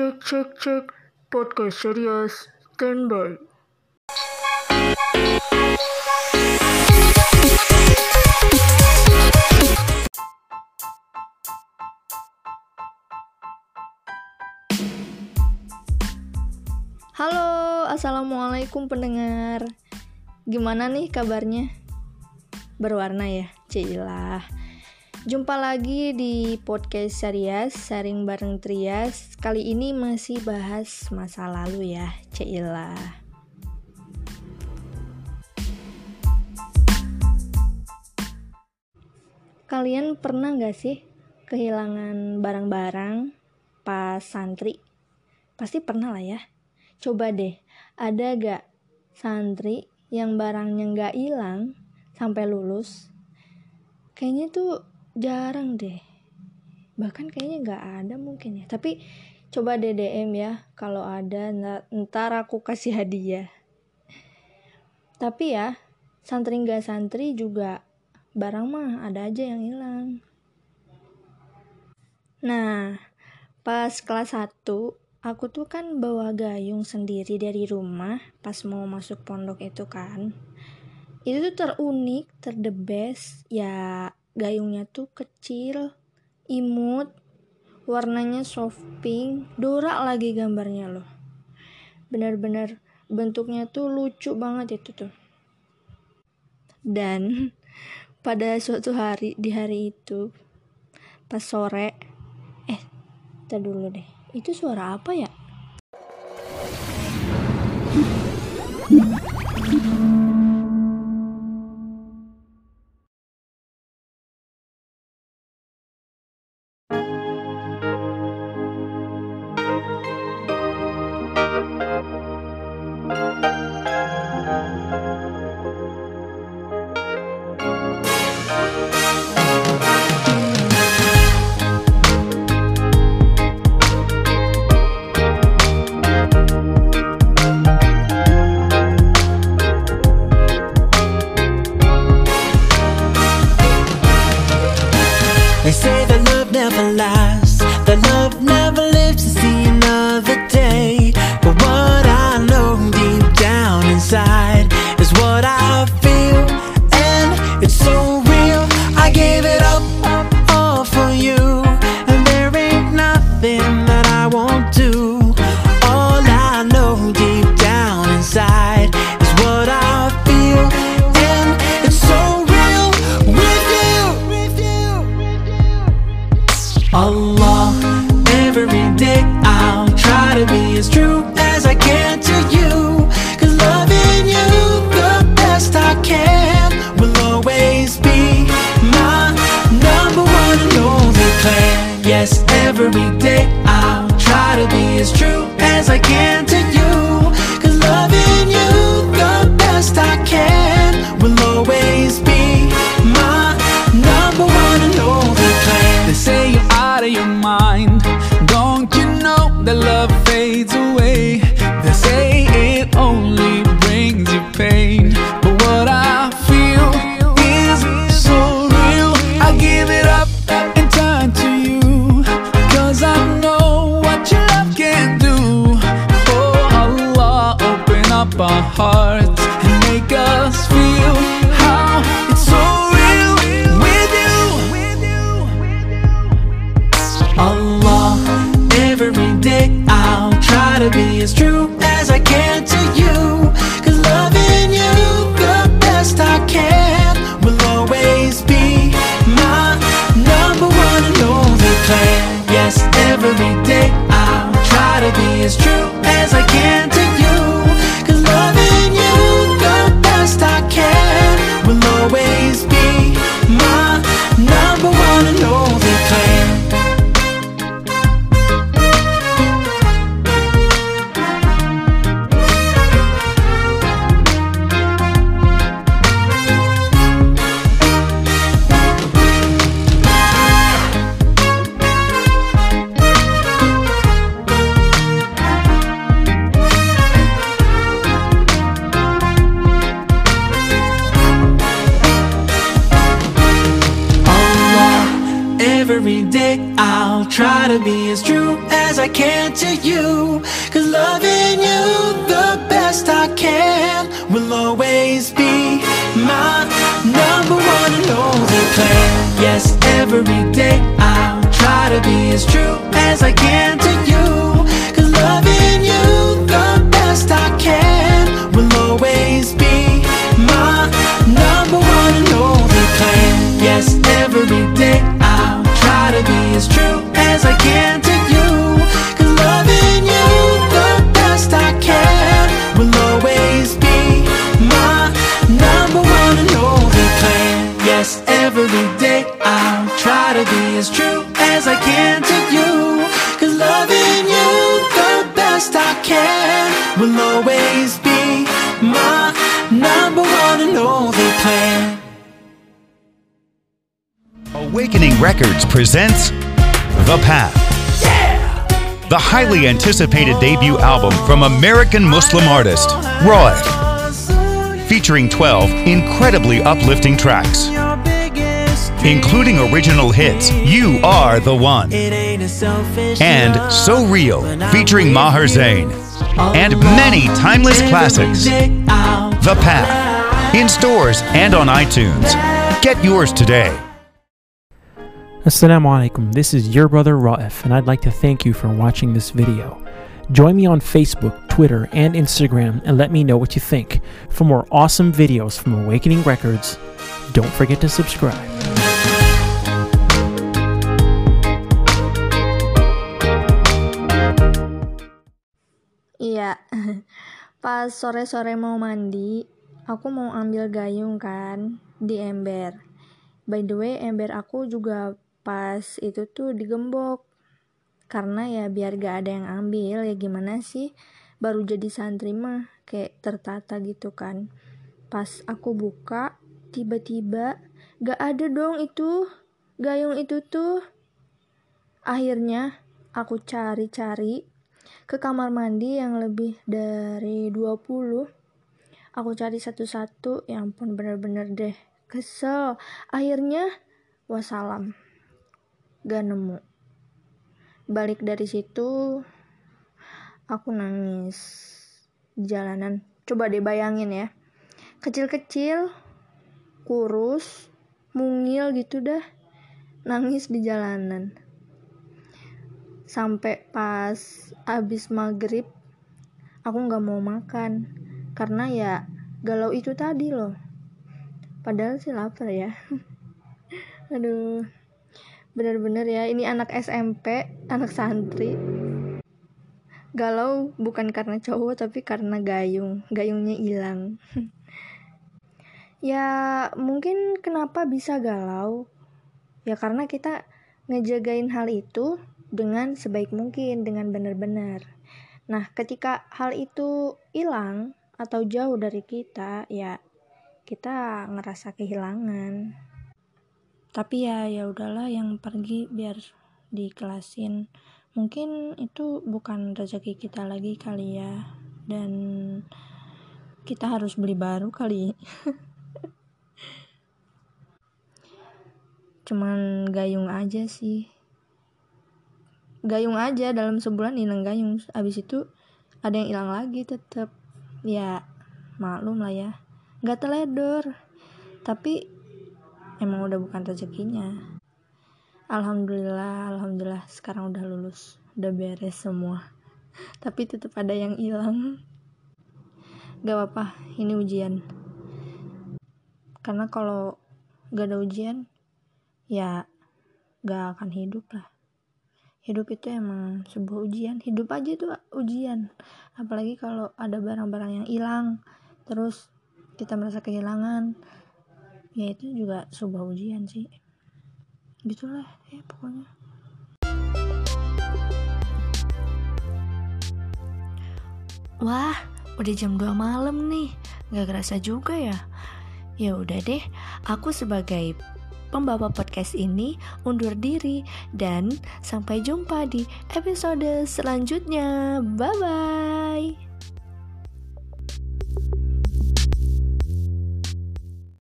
Cek cek cek podcast serius standby. Halo, assalamualaikum pendengar. Gimana nih kabarnya? Berwarna ya, cilah. Jumpa lagi di podcast Sarias, sharing bareng Trias. Kali ini masih bahas masa lalu ya, cilah. Kalian pernah gak sih kehilangan barang-barang pas santri? Pasti pernah lah ya. Coba deh, ada gak santri yang barangnya gak hilang sampai lulus? Kayaknya tuh jarang deh. Bahkan kayaknya gak ada mungkin ya. Tapi coba deh DM ya. Kalau ada ntar aku kasih hadiah. Tapi ya, santri gak santri juga barang mah ada aja yang hilang. Nah, pas kelas 1 aku tuh kan bawa gayung sendiri dari rumah pas mau masuk pondok itu kan. Itu tuh terunik, terdebes, ya gayungnya tuh kecil, imut, warnanya soft pink, dorak lagi gambarnya loh. Bener-bener bentuknya tuh lucu banget itu tuh. Dan pada suatu hari di hari itu pas sore eh kita dulu deh itu suara apa ya side. Yes, every day I'll try to be as true as I can to you. Cause loving you the best I can will always be my number one and only plan. They say you're out of your mind. Don't you know that love fades away? I'll try to be as true as I can to you. Cause loving you the best I can Will always be can Will always be my number one and only plan Awakening Records presents The Path. The highly anticipated debut album from American Muslim artist Roy, featuring 12 incredibly uplifting tracks, including original hits You Are the One and So Real, featuring Maher Zain, and many timeless classics. The Path, in stores and on iTunes. Get yours today. Assalamu alaikum, this is your brother Ra'if, and I'd like to thank you for watching this video. Join me on Facebook, Twitter, and Instagram and let me know what you think. For more awesome videos from Awakening Records, don't forget to subscribe. Iya, pas sore-sore mau mandi, aku mau ambil gayung kan di ember. By the way, ember aku juga pas itu tuh digembok. Karena ya biar gak ada yang ambil, ya gimana sih? Baru jadi santri mah kayak tertata gitu kan. Pas aku buka, tiba-tiba gak ada dong itu gayung itu tuh. Akhirnya aku cari-cari ke kamar mandi yang lebih dari 20 aku cari satu-satu. Ya ampun bener-bener deh. Kesel. Akhirnya wassalam. Gak nemu. Balik dari situ aku nangis di jalanan. Coba deh bayangin ya. Kecil-kecil kurus mungil gitu dah. Nangis di jalanan sampai pas abis maghrib aku nggak mau makan. Karena ya galau itu tadi loh. Padahal sih lapar ya. Aduh bener-bener ya ini anak SMP anak santri. Galau bukan karena cowok tapi karena gayung. Gayungnya hilang. Ya mungkin kenapa bisa galau? Ya karena kita ngejagain hal itu dengan sebaik mungkin, dengan benar-benar. Nah, ketika hal itu hilang atau jauh dari kita, ya kita ngerasa kehilangan. Tapi ya ya udahlah yang pergi biar dikelasin. Mungkin itu bukan rezeki kita lagi kali ya. Dan kita harus beli baru kali. Cuman gayung aja sih gayung aja dalam sebulan hilang gayung. Abis itu ada yang hilang lagi tetep. Ya maklum lah ya. Nggak teledor. Tapi emang udah bukan rezekinya. Alhamdulillah alhamdulillah sekarang udah lulus. Udah beres semua. Tapi tetap ada yang hilang. Gak apa-apa ini ujian. Karena kalau gak ada ujian ya gak akan hidup lah hidup itu emang sebuah ujian hidup aja itu ujian apalagi kalau ada barang-barang yang hilang terus kita merasa kehilangan ya itu juga sebuah ujian sih gitulah ya pokoknya Wah, udah jam 2 malam nih. Gak kerasa juga ya. Ya udah deh, aku sebagai pembawa podcast ini undur diri dan sampai jumpa di episode selanjutnya. Bye bye.